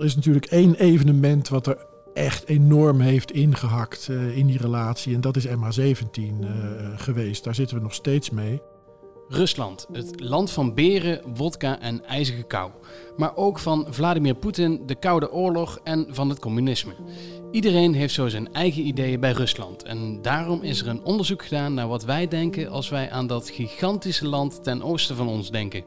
Er is natuurlijk één evenement wat er echt enorm heeft ingehakt uh, in die relatie. En dat is MH17 uh, geweest. Daar zitten we nog steeds mee. Rusland, het land van beren, wodka en ijzige kou. Maar ook van Vladimir Poetin, de Koude Oorlog en van het communisme. Iedereen heeft zo zijn eigen ideeën bij Rusland. En daarom is er een onderzoek gedaan naar wat wij denken als wij aan dat gigantische land ten oosten van ons denken.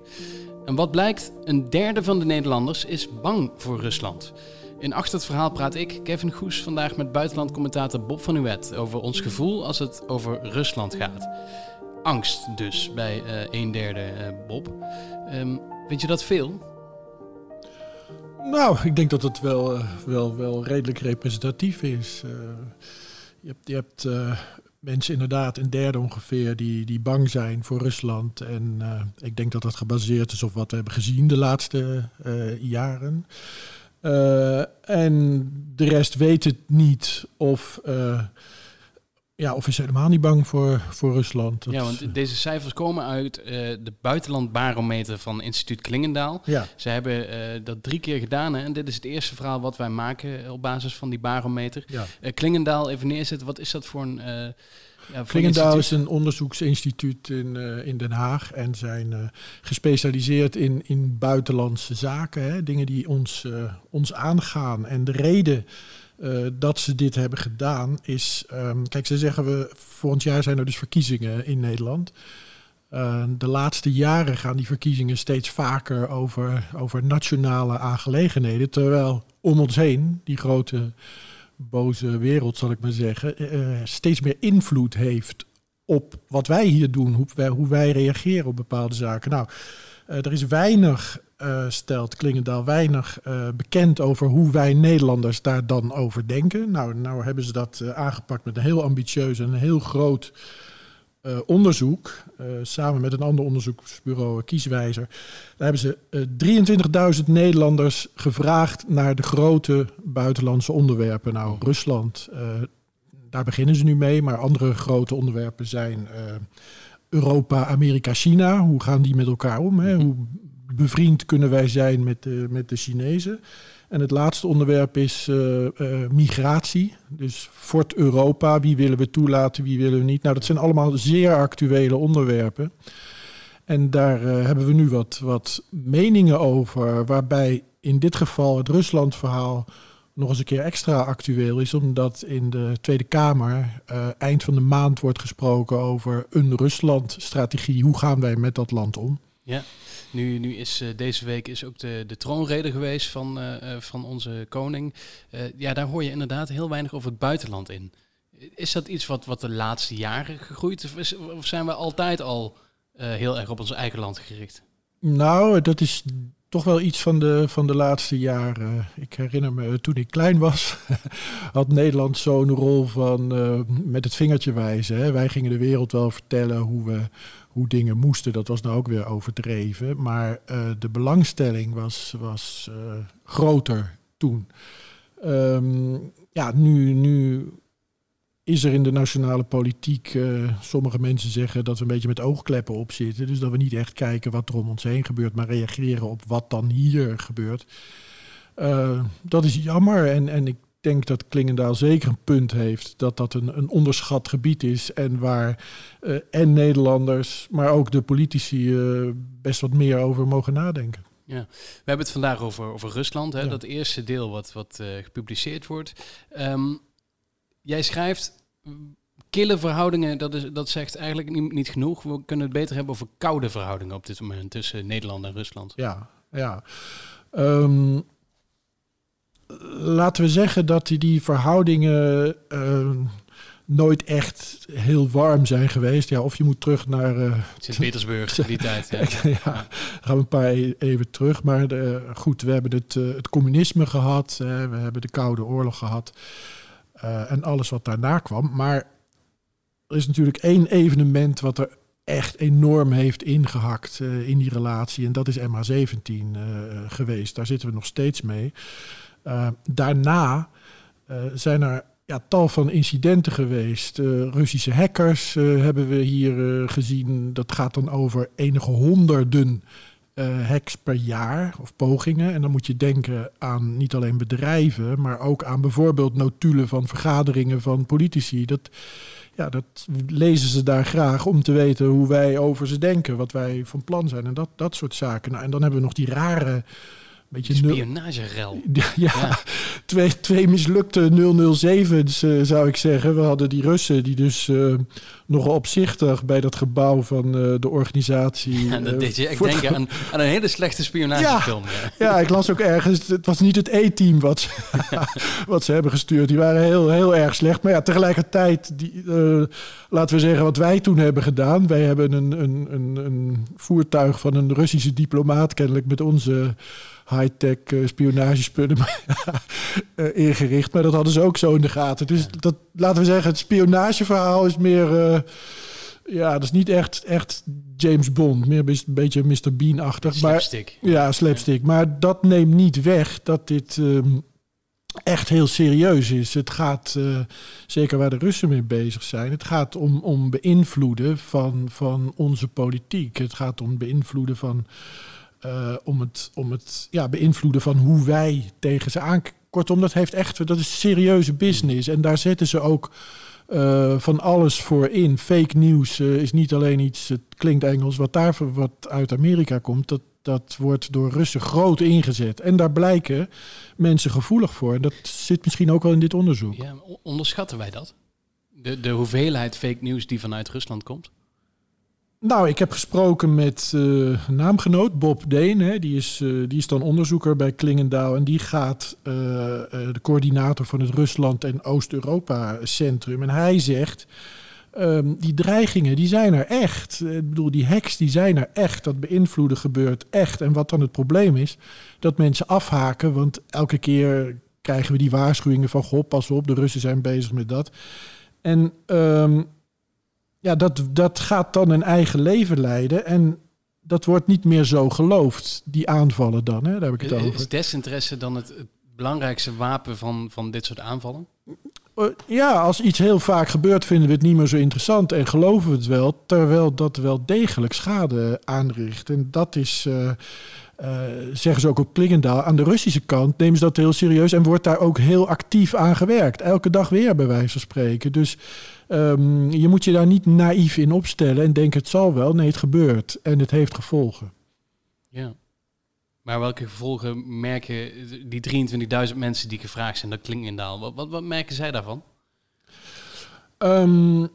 En wat blijkt? Een derde van de Nederlanders is bang voor Rusland. In Achter het Verhaal praat ik, Kevin Goes, vandaag met buitenlandcommentator Bob van Uwet over ons gevoel als het over Rusland gaat. Angst dus bij uh, een derde uh, Bob. Um, vind je dat veel? Nou, ik denk dat het wel, uh, wel, wel redelijk representatief is. je hebt, je hebt mensen inderdaad, een derde ongeveer, die, die bang zijn voor Rusland. En ik denk dat dat gebaseerd is op wat we hebben gezien de laatste jaren. Uh, en de rest weet het niet of, ja, of is helemaal niet bang voor, voor Rusland. Dat ja, want deze cijfers komen uit uh, de buitenlandbarometer van instituut Klingendaal. Ja. Ze hebben dat drie keer gedaan hè? en dit is het eerste verhaal wat wij maken op basis van die barometer. Ja. Klingendaal even neerzetten, wat is dat voor een ja, Klingendaal is een onderzoeksinstituut in, uh, in Den Haag en zijn uh, gespecialiseerd in, in buitenlandse zaken, hè, dingen die ons, uh, ons aangaan. En de reden dat ze dit hebben gedaan is, um, kijk, ze zeggen we, volgend jaar zijn er dus verkiezingen in Nederland. de laatste jaren gaan die verkiezingen steeds vaker over, over nationale aangelegenheden, terwijl om ons heen die grote boze wereld, zal ik maar zeggen, uh, steeds meer invloed heeft op wat wij hier doen, hoe wij, hoe wij reageren op bepaalde zaken. Nou, er is weinig, uh, stelt Klingendaal, weinig bekend over hoe wij Nederlanders daar dan over denken. Nou, nou hebben ze dat aangepakt met een heel ambitieus en een heel groot onderzoek, samen met een ander onderzoeksbureau, Kieswijzer. Daar hebben ze uh, 23.000 Nederlanders gevraagd naar de grote buitenlandse onderwerpen. Nou, Rusland, daar beginnen ze nu mee, maar andere grote onderwerpen zijn Europa, Amerika, China. Hoe gaan die met elkaar om? Hè? Hoe bevriend kunnen wij zijn met de, met de Chinezen? En het laatste onderwerp is uh, uh, migratie. Dus Fort Europa, wie willen we toelaten, wie willen we niet. Nou, dat zijn allemaal zeer actuele onderwerpen. En daar uh, hebben we nu wat, wat meningen over, waarbij in dit geval het Rusland-verhaal nog eens een keer extra actueel is, omdat in de Tweede Kamer eind van de maand wordt gesproken over een Rusland-strategie. Hoe gaan wij met dat land om? Ja. Nu, nu is uh, deze week is ook de, de troonrede geweest van, uh, van onze koning. ja, daar hoor je inderdaad heel weinig over het buitenland in. Is dat iets wat, wat de laatste jaren gegroeid is, of zijn we altijd al heel erg op ons eigen land gericht? Nou, dat is toch wel iets van de, van de laatste jaren. Ik herinner me, toen ik klein was, had Nederland zo'n rol van uh, met het vingertje wijzen. Hè. Wij gingen de wereld wel vertellen hoe, we, hoe dingen moesten. Dat was nou ook weer overdreven. Maar uh, de belangstelling was, was groter toen. Um, ja, nu, nu is er in de nationale politiek, uh, sommige mensen zeggen dat we een beetje met oogkleppen op zitten. Dus dat we niet echt kijken wat er om ons heen gebeurt, maar reageren op wat dan hier gebeurt. Uh, dat is jammer en, en ik denk dat Klingendaal zeker een punt heeft dat dat een, een onderschat gebied is en waar uh, en Nederlanders, maar ook de politici best wat meer over mogen nadenken. Ja, we hebben het vandaag over, over Rusland, hè, ja. dat eerste deel wat, wat gepubliceerd wordt. Um, jij schrijft kille verhoudingen, dat, is, dat zegt eigenlijk niet, niet, genoeg. We kunnen het beter hebben over koude verhoudingen op dit moment tussen Nederland en Rusland. Ja, ja. Um, laten we zeggen dat die, die verhoudingen uh, nooit echt heel warm zijn geweest. Ja, of je moet terug naar... Uh, Sint-Petersburg, die tijd. Ja. ja, gaan we een paar e-, even terug. Maar de, goed, we hebben het, uh, het communisme gehad. we hebben de Koude Oorlog gehad. Uh, en alles wat daarna kwam. Maar er is natuurlijk één evenement wat er echt enorm heeft ingehakt uh, in die relatie. En dat is MH17 uh, geweest. Daar zitten we nog steeds mee. daarna zijn er ja, tal van incidenten geweest. Russische hackers hebben we hier gezien. Dat gaat dan over enige honderden uh, hacks per jaar of pogingen. En dan moet je denken aan niet alleen bedrijven, maar ook aan bijvoorbeeld notulen van vergaderingen van politici. Dat, ja, dat lezen ze daar graag om te weten hoe wij over ze denken, wat wij van plan zijn en dat, dat soort zaken. Nou, en dan hebben we nog die rare beetje spionagerel. Ja, ja, Twee, twee mislukte 007's uh, zou ik zeggen. We hadden die Russen die dus uh, nogal opzichtig bij dat gebouw van uh, de organisatie. Ja, dat deed je echt denken aan, aan, een hele slechte spionagefilm. Ja, ja. ik las ook ergens. Het was niet het E-team wat, ze, wat ze hebben gestuurd. Die waren heel, heel erg slecht. Maar ja, tegelijkertijd, die, laten we zeggen wat wij toen hebben gedaan. Wij hebben een, een, een, een voertuig van een Russische diplomaat kennelijk met onze high-tech uh, spionagespullen uh, ingericht. Maar dat hadden ze ook zo in de gaten. Dus dat, laten we zeggen, het spionageverhaal is meer... Uh, ja, dat is niet echt, echt James Bond. Meer een beetje Mr. Bean-achtig. Slapstick. Maar, ja, slapstick. Ja. Maar dat neemt niet weg dat dit... Um, echt heel serieus is. Het gaat, uh, zeker waar de Russen mee bezig zijn, het gaat om, om beïnvloeden van, van onze politiek. Het gaat om beïnvloeden van uh, om het, om het ja, beïnvloeden van hoe wij tegen ze aan. Kortom, dat heeft echt, dat is serieuze business. En daar zetten ze ook uh, van alles voor in. Fake nieuws uh, is niet alleen iets, het klinkt Engels, wat daar wat uit Amerika komt. Dat, dat wordt door Russen groot ingezet. En daar blijken mensen gevoelig voor. En dat zit misschien ook wel in dit onderzoek. Ja, onderschatten wij dat? De, de hoeveelheid fake nieuws die vanuit Rusland komt? Nou, ik heb gesproken met uh, naamgenoot Bob Deen. Hè. Die, is, uh, die is dan onderzoeker bij Klingendaal. En die gaat uh, de coördinator van het Rusland- en Oost-Europa-centrum. En hij zegt, um, die dreigingen, die zijn er echt. Ik bedoel, die hacks, die zijn er echt. Dat beïnvloeden gebeurt echt. En wat dan het probleem is, dat mensen afhaken. Want elke keer krijgen we die waarschuwingen van... Goh, pas op, de Russen zijn bezig met dat. En... Um, ja, dat, dat gaat dan een eigen leven leiden. En dat wordt niet meer zo geloofd, die aanvallen dan. Hè? Daar heb ik het over. Is desinteresse dan het, belangrijkste wapen van, van dit soort aanvallen? Eh, ja, als iets heel vaak gebeurt, vinden we het niet meer zo interessant en geloven we het wel, terwijl dat wel degelijk schade aanricht. En dat is, uh, uh, zeggen ze ook op Klingendaal, aan de Russische kant nemen ze dat heel serieus en wordt daar ook heel actief aan gewerkt. Elke dag weer, bij wijze van spreken. Dus Um, je moet je daar niet naïef in opstellen en denken het zal wel. Nee, het gebeurt en het heeft gevolgen. Ja. Maar welke gevolgen merken die 23.000 mensen die gevraagd zijn, dat klinkt in daal. Wat, wat, wat merken zij daarvan? Um,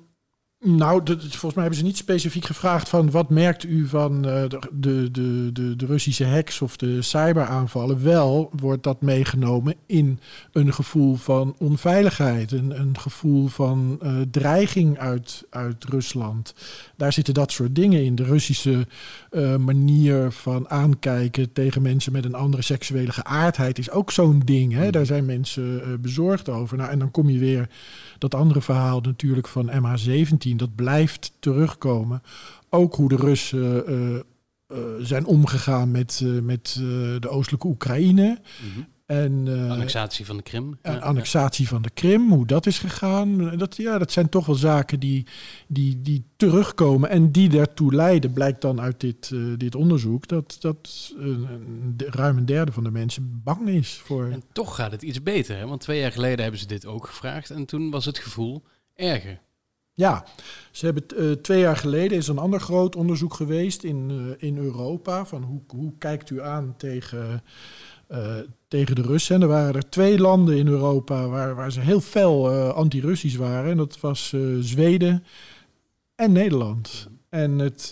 nou, volgens mij hebben ze niet specifiek gevraagd van wat merkt u van uh, de, de, de, de, Russische hacks of de cyberaanvallen. Wel wordt dat meegenomen in een gevoel van onveiligheid, een, een gevoel van uh, dreiging uit, uit Rusland. Daar zitten dat soort dingen in. De Russische uh, manier van aankijken tegen mensen met een andere seksuele geaardheid is ook zo'n ding. Hè? Daar zijn mensen bezorgd over. Nou, en dan kom je weer dat andere verhaal natuurlijk van MH17, dat blijft terugkomen. Ook hoe de Russen uh, uh, zijn omgegaan met, uh, met de oostelijke Oekraïne. Mm -hmm. En, uh, annexatie van de Krim. Ja, annexatie van de Krim, hoe dat is gegaan. Dat, ja, dat zijn toch wel zaken die, die, die terugkomen en die daartoe leiden, blijkt dan uit dit, uh, dit onderzoek, dat, dat uh, ruim een derde van de mensen bang is voor. En toch gaat het iets beter, hè? want twee jaar geleden hebben ze dit ook gevraagd en toen was het gevoel erger. Ja, ze hebben twee jaar geleden is een ander groot onderzoek geweest in, in Europa van hoe, hoe kijkt u aan tegen uh, tegen de Russen. En er waren er twee landen in Europa waar, waar ze heel fel anti-Russisch waren. En dat was Zweden en Nederland. En het,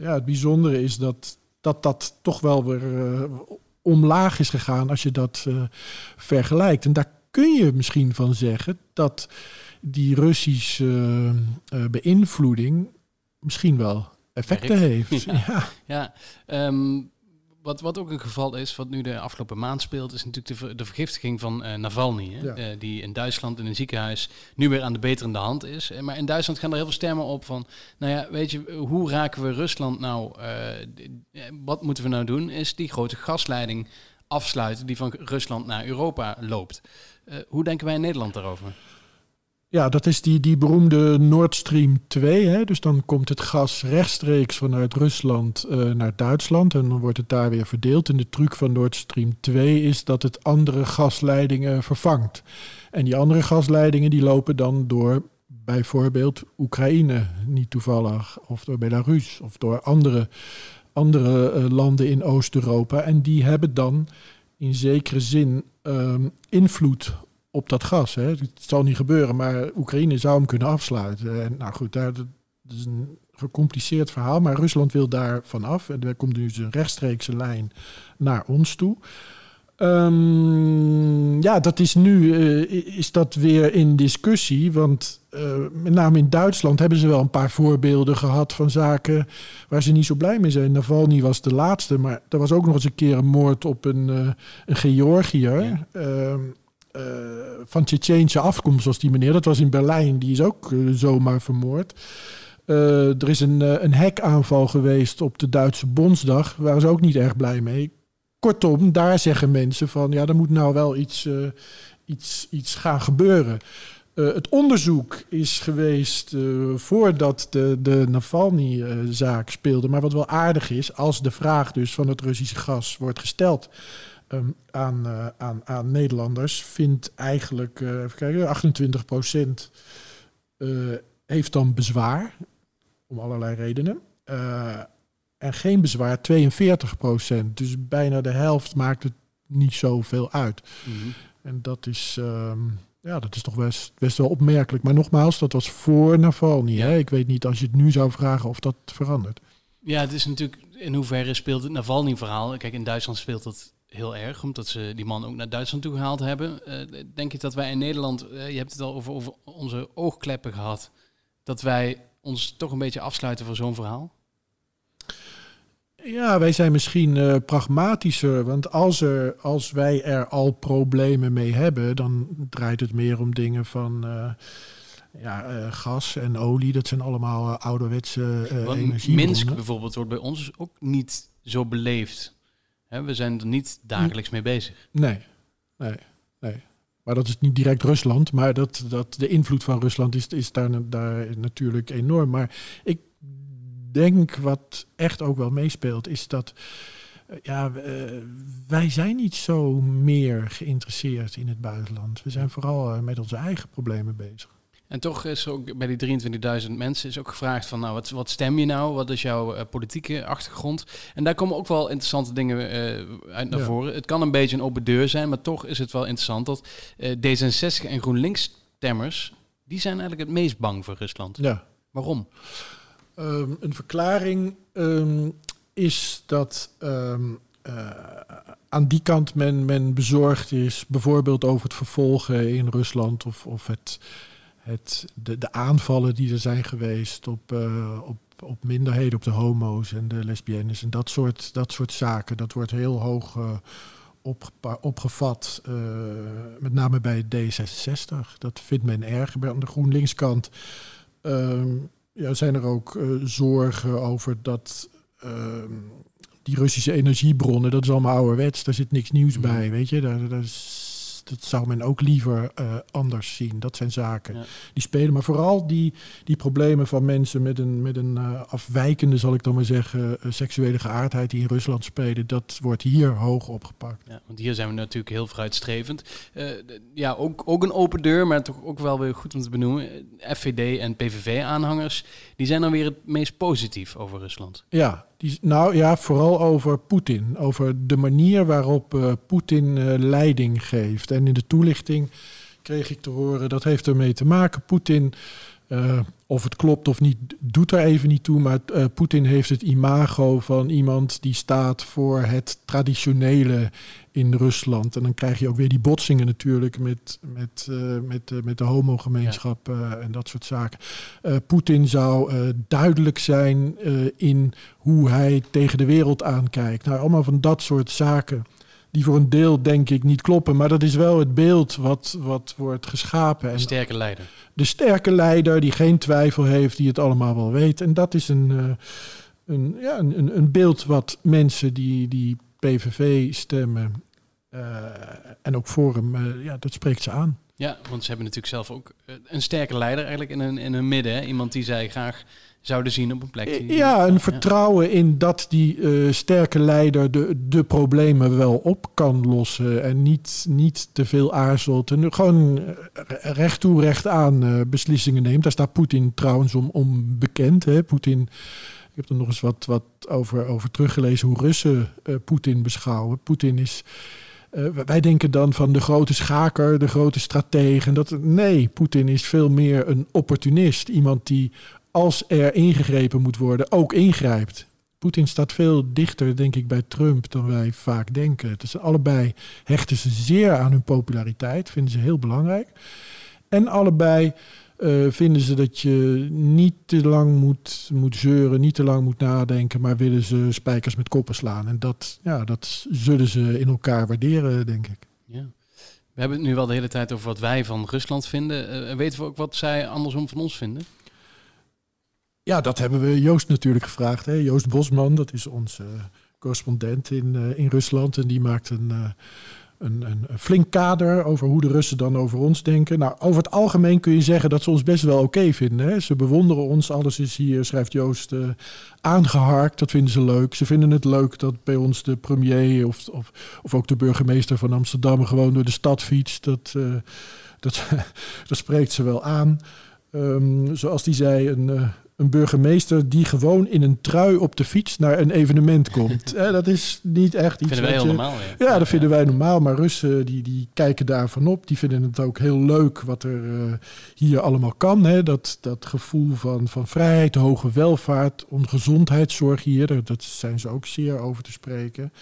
ja, het bijzondere is dat, dat dat toch wel weer omlaag is gegaan als je dat vergelijkt. En daar kun je misschien van zeggen dat die Russische beïnvloeding misschien wel effecten heeft. Ja, ja. ja um, wat, wat ook een geval is, wat nu de afgelopen maand speelt, is natuurlijk de, de vergiftiging van uh, Navalny. Hè? Uh, die in Duitsland in een ziekenhuis nu weer aan de beterende hand is. Eh, maar in Duitsland gaan er heel veel stemmen op van, nou ja, weet je, hoe raken we Rusland nou, wat moeten we nou doen, is die grote gasleiding afsluiten die van Rusland naar Europa loopt. hoe denken wij in Nederland daarover? Ja, dat is die, die beroemde Nord Stream 2. Hè? Dus dan komt het gas rechtstreeks vanuit Rusland uh, naar Duitsland en dan wordt het daar weer verdeeld. En de truc van Nord Stream 2 is dat het andere gasleidingen vervangt. En die andere gasleidingen die lopen dan door bijvoorbeeld Oekraïne, niet toevallig, of door Belarus of door andere, andere uh, landen in Oost-Europa. En die hebben dan in zekere zin um, invloed op dat gas. Hè. Het zal niet gebeuren, maar Oekraïne zou hem kunnen afsluiten. En nou goed, daar, dat is een gecompliceerd verhaal, maar Rusland wil daar vanaf. En er komt dus een rechtstreekse lijn naar ons toe. Um, ja, dat is nu uh, is dat weer in discussie. Want uh, met name in Duitsland hebben ze wel een paar voorbeelden gehad van zaken waar ze niet zo blij mee zijn. Navalny was de laatste, maar er was ook nog eens een keer een moord op een, uh, een Georgiër. Ja. Van Tsjetsjeense afkomst was die meneer. Dat was in Berlijn. Die is ook zomaar vermoord. er is een, een hackaanval geweest op de Duitse Bondsdag. Daar waren ze ook niet erg blij mee Kortom, daar zeggen mensen van ja, er moet nou wel iets, iets, iets gaan gebeuren. Het onderzoek is geweest voordat de, de Navalny-zaak speelde. Maar wat wel aardig is, als de vraag dus van het Russische gas wordt gesteld um, aan, aan, aan Nederlanders, vindt eigenlijk, even kijken, 28 procent heeft dan bezwaar, om allerlei redenen en geen bezwaar 42 procent. Dus bijna de helft maakt het niet zoveel uit. Mm En dat is, um, ja, dat is toch best, best wel opmerkelijk. Maar nogmaals, dat was voor Navalny. Ja. Hè? Ik weet niet als je het nu zou vragen of dat verandert. Ja, het is natuurlijk in hoeverre speelt het Navalny-verhaal. Kijk, in Duitsland speelt dat heel erg, omdat ze die man ook naar Duitsland toe gehaald hebben. Uh, denk je dat wij in Nederland, uh, je hebt het al over, over onze oogkleppen gehad, dat wij ons toch een beetje afsluiten voor zo'n verhaal? Ja, wij zijn misschien uh, pragmatischer. Want als, er, als wij er al problemen mee hebben, dan draait het meer om dingen van. Ja, uh, gas en olie, dat zijn allemaal ouderwetse uh, energie. Minsk bijvoorbeeld wordt bij ons ook niet zo beleefd. Hè, we zijn er niet dagelijks mee bezig. Nee, nee, nee. Maar dat is niet direct Rusland. Maar dat, dat de invloed van Rusland is, is daar, daar natuurlijk enorm. Maar ik denk wat echt ook wel meespeelt, is dat eh, ja, uh, wij zijn niet zo meer geïnteresseerd in het buitenland. We zijn vooral uh, met onze eigen problemen bezig. En toch is ook bij die 23.000 mensen is ook gevraagd van, nou, wat, wat stem je nou? Wat is jouw uh, politieke achtergrond? En daar komen ook wel interessante dingen uit naar ja. voren. Het kan een beetje een open deur zijn, maar toch is het wel interessant dat D66 en GroenLinks stemmers, die zijn eigenlijk het meest bang voor Rusland. Ja. Waarom? Um, een verklaring um, is dat um, uh, aan die kant men, men bezorgd is, bijvoorbeeld over het vervolgen in Rusland of, of het, het, de, de aanvallen die er zijn geweest op, uh, op, op minderheden, op de homo's en de lesbiennes en dat soort, dat soort zaken. Dat wordt heel hoog uh, opgevat, met name bij D66. Dat vindt men erg. Bij aan de GroenLinks-kant ja, zijn er ook zorgen over dat uh, die Russische energiebronnen, dat is allemaal ouderwets, daar zit niks nieuws mm. bij, weet je. Daar, daar is, dat zou men ook liever uh, anders zien. Dat zijn zaken ja. die spelen. Maar vooral die, die problemen van mensen met een, met een uh, afwijkende, zal ik dan maar zeggen, uh, seksuele geaardheid die in Rusland spelen, dat wordt hier hoog opgepakt. Ja, want hier zijn we natuurlijk heel vooruitstrevend. ja, ook, ook een open deur, maar toch ook wel weer goed om te benoemen. FVD en PVV-aanhangers, die zijn dan weer het meest positief over Rusland. Ja, die, nou ja, vooral over Poetin. Over de manier waarop uh, Poetin uh, leiding geeft. En in de toelichting kreeg ik te horen, dat heeft ermee te maken. Poetin uh, of het klopt of niet, doet er even niet toe. Maar uh, Poetin heeft het imago van iemand die staat voor het traditionele in Rusland. En dan krijg je ook weer die botsingen natuurlijk met, met, uh, met, met de homogemeenschap ja. en dat soort zaken. Poetin zou duidelijk zijn in hoe hij tegen de wereld aankijkt. Nou, allemaal van dat soort zaken die voor een deel denk ik niet kloppen. Maar dat is wel het beeld wat, wat wordt geschapen. De sterke leider. De sterke leider die geen twijfel heeft, die het allemaal wel weet. En dat is een, uh, een, ja, een, een beeld wat mensen die, die PVV stemmen uh, en ook Forum, uh, ja, dat spreekt ze aan. Ja, want ze hebben natuurlijk zelf ook een sterke leider eigenlijk in hun, in hun midden. Hè? Iemand die zij graag zouden zien op een plek. Die, ja, een vertrouwen in dat die uh, sterke leider de, de problemen wel op kan lossen. En niet, niet te veel aarzelt. En gewoon recht toe, recht aan uh, beslissingen neemt. Daar staat Poetin trouwens om, om bekend. Hè? Poetin. Ik heb er nog eens wat, wat over, over teruggelezen hoe Russen uh, Poetin beschouwen. Poetin is. Uh, wij denken dan van de grote schaker, de grote stratege. Dat, nee, Poetin is veel meer een opportunist. Iemand die als er ingegrepen moet worden, ook ingrijpt. Poetin staat veel dichter, denk ik, bij Trump dan wij vaak denken. Dus allebei hechten ze zeer aan hun populariteit, vinden ze heel belangrijk. En allebei uh, vinden ze dat je niet te lang moet, moet zeuren, niet te lang moet nadenken, maar willen ze spijkers met koppen slaan. En dat, ja, dat zullen ze in elkaar waarderen, denk ik. Ja. We hebben het nu wel de hele tijd over wat wij van Rusland vinden. Uh, weten we ook wat zij andersom van ons vinden? Ja, dat hebben we Joost natuurlijk gevraagd. Hè? Joost Bosman, dat is onze correspondent in, uh, in Rusland. En die maakt een, een, een, flink kader over hoe de Russen dan over ons denken. Nou, over het algemeen kun je zeggen dat ze ons best wel oké vinden. Hè? Ze bewonderen ons. Alles is hier, schrijft Joost, uh, aangeharkt. Dat vinden ze leuk. Ze vinden het leuk dat bij ons de premier of, of, of ook de burgemeester van Amsterdam gewoon door de stad fietst. Dat, dat, dat spreekt ze wel aan. Um, zoals die zei, een een burgemeester die gewoon in een trui op de fiets naar een evenement komt. eh, dat is niet echt iets. Vinden wij heel normaal. Ja, ja dat vinden wij normaal. Maar Russen die, die kijken daarvan op. Die vinden het ook heel leuk wat er uh, hier allemaal kan. Hè. Dat, dat gevoel van, van vrijheid, hoge welvaart, gezondheidszorg hier. Dat zijn ze ook zeer over te spreken.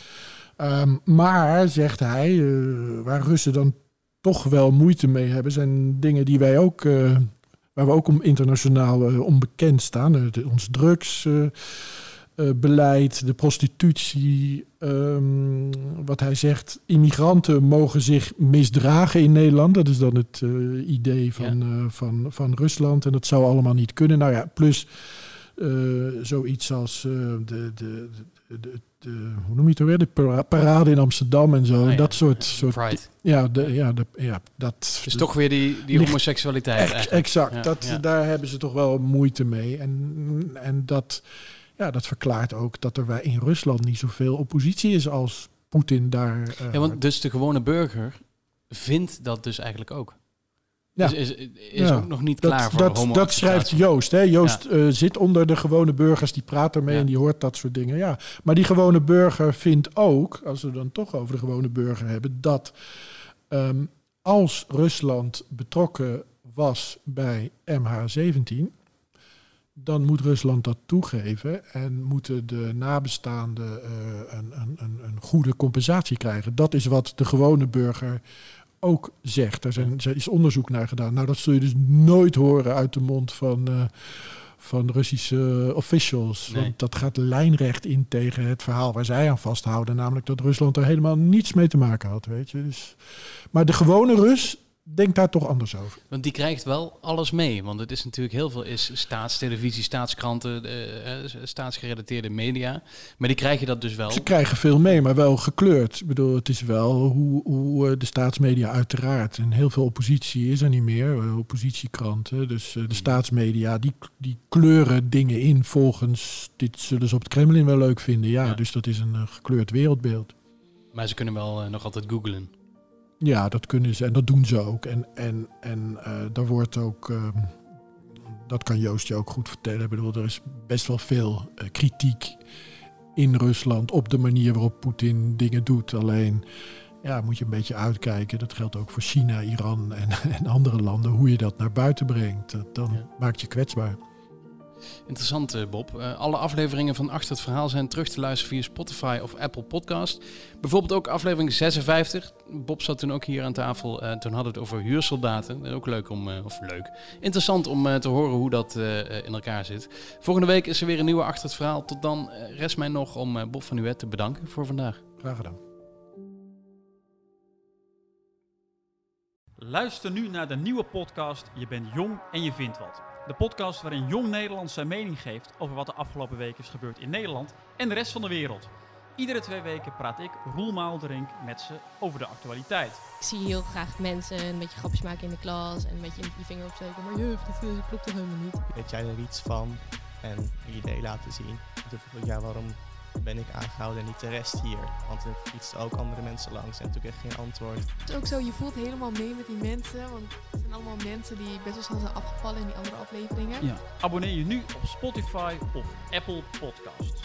Um, maar, zegt hij, uh, waar Russen dan toch wel moeite mee hebben, zijn dingen die wij ook uh, waar we ook om internationaal uh, onbekend staan. De, ons drugsbeleid, de prostitutie. Um, wat hij zegt, immigranten mogen zich misdragen in Nederland. Dat is dan het uh, idee van, ja. van, van Rusland. En dat zou allemaal niet kunnen. Nou ja, plus zoiets als de, de, de, de de, hoe noem je het weer? De parade in Amsterdam en zo. Ah. Dat soort. soort ja, de, ja, de, ja, dat. is toch weer die, die homoseksualiteit. Ex, exact. Dat. Daar hebben ze toch wel moeite mee. En, en dat, ja, dat verklaart ook dat er in Rusland niet zoveel oppositie is als Poetin daar. Uh, ja, want dus de gewone burger vindt dat dus eigenlijk ook. Ja. Is, is ja. ook nog niet klaar dat, voor dat, dat schrijft Joost. Hè? Joost ja. uh, zit onder de gewone burgers, die praat ermee ja. en die hoort dat soort dingen. Ja. Maar die gewone burger vindt ook, als we dan toch over de gewone burger hebben, dat um, als Rusland betrokken was bij MH17, dan moet Rusland dat toegeven en moeten de nabestaanden uh, een, een, een, goede compensatie krijgen. Dat is wat de gewone burger ook zegt. Er, zijn, er is onderzoek naar gedaan. Nou, dat zul je dus nooit horen uit de mond van, uh, van Russische officials. Nee. Want dat gaat lijnrecht in tegen het verhaal waar zij aan vasthouden. Namelijk dat Rusland er helemaal niets mee te maken had. Weet je? Dus, maar de gewone Rus denk daar toch anders over. Want die krijgt wel alles mee. Want het is natuurlijk heel veel is staatstelevisie, staatskranten, uh, staatsgerelateerde media. Maar die krijg je dat dus wel. Ze krijgen veel mee, maar wel gekleurd. Ik bedoel, het is wel hoe, hoe de staatsmedia uiteraard. En heel veel oppositie is er niet meer. Oppositiekranten. Dus de staatsmedia, die, die kleuren dingen in volgens... Dit zullen ze op het Kremlin wel leuk vinden. Ja, ja. dus dat is een gekleurd wereldbeeld. Maar ze kunnen wel nog altijd googlen. Ja, dat kunnen ze en dat doen ze ook. En, en, en uh, daar wordt ook, uh, dat kan Joost je ook goed vertellen. Ik bedoel, er is best wel veel uh, kritiek in Rusland op de manier waarop Poetin dingen doet. Alleen ja, moet je een beetje uitkijken. Dat geldt ook voor China, Iran en, en andere landen. Hoe je dat naar buiten brengt, dan ja. maakt je kwetsbaar. Interessant, eh, Bob. Uh, alle afleveringen van Achter het Verhaal zijn terug te luisteren via Spotify of Apple Podcast. Bijvoorbeeld ook aflevering 56. Bob zat toen ook hier aan tafel. Uh, toen hadden we het over huursoldaten. Ook leuk om, uh, of leuk, interessant om te horen hoe dat in elkaar zit. Volgende week is er weer een nieuwe Achter het Verhaal. Tot dan rest mij nog om Bob van Uwet te bedanken voor vandaag. Graag gedaan. Luister nu naar de nieuwe podcast Je bent jong en je vindt wat. De podcast waarin jong Nederland zijn mening geeft over wat de afgelopen week is gebeurd in Nederland en de rest van de wereld. Iedere twee weken praat ik, Roel Maalderink, met ze over de actualiteit. Ik zie heel graag mensen een beetje grapjes maken in de klas en een beetje je vinger opsteken. Maar juf, dat klopt toch helemaal niet? Weet jij er iets van en je idee laten zien? Ja, waarom ben ik aangehouden en niet de rest hier? Want er fietsten ook andere mensen langs en toen kreeg ik geen antwoord. Het is ook zo, je voelt helemaal mee met die mensen. Want het zijn allemaal mensen die best wel snel zijn afgevallen in die andere afleveringen. Ja. Abonneer je nu op Spotify of Apple Podcasts.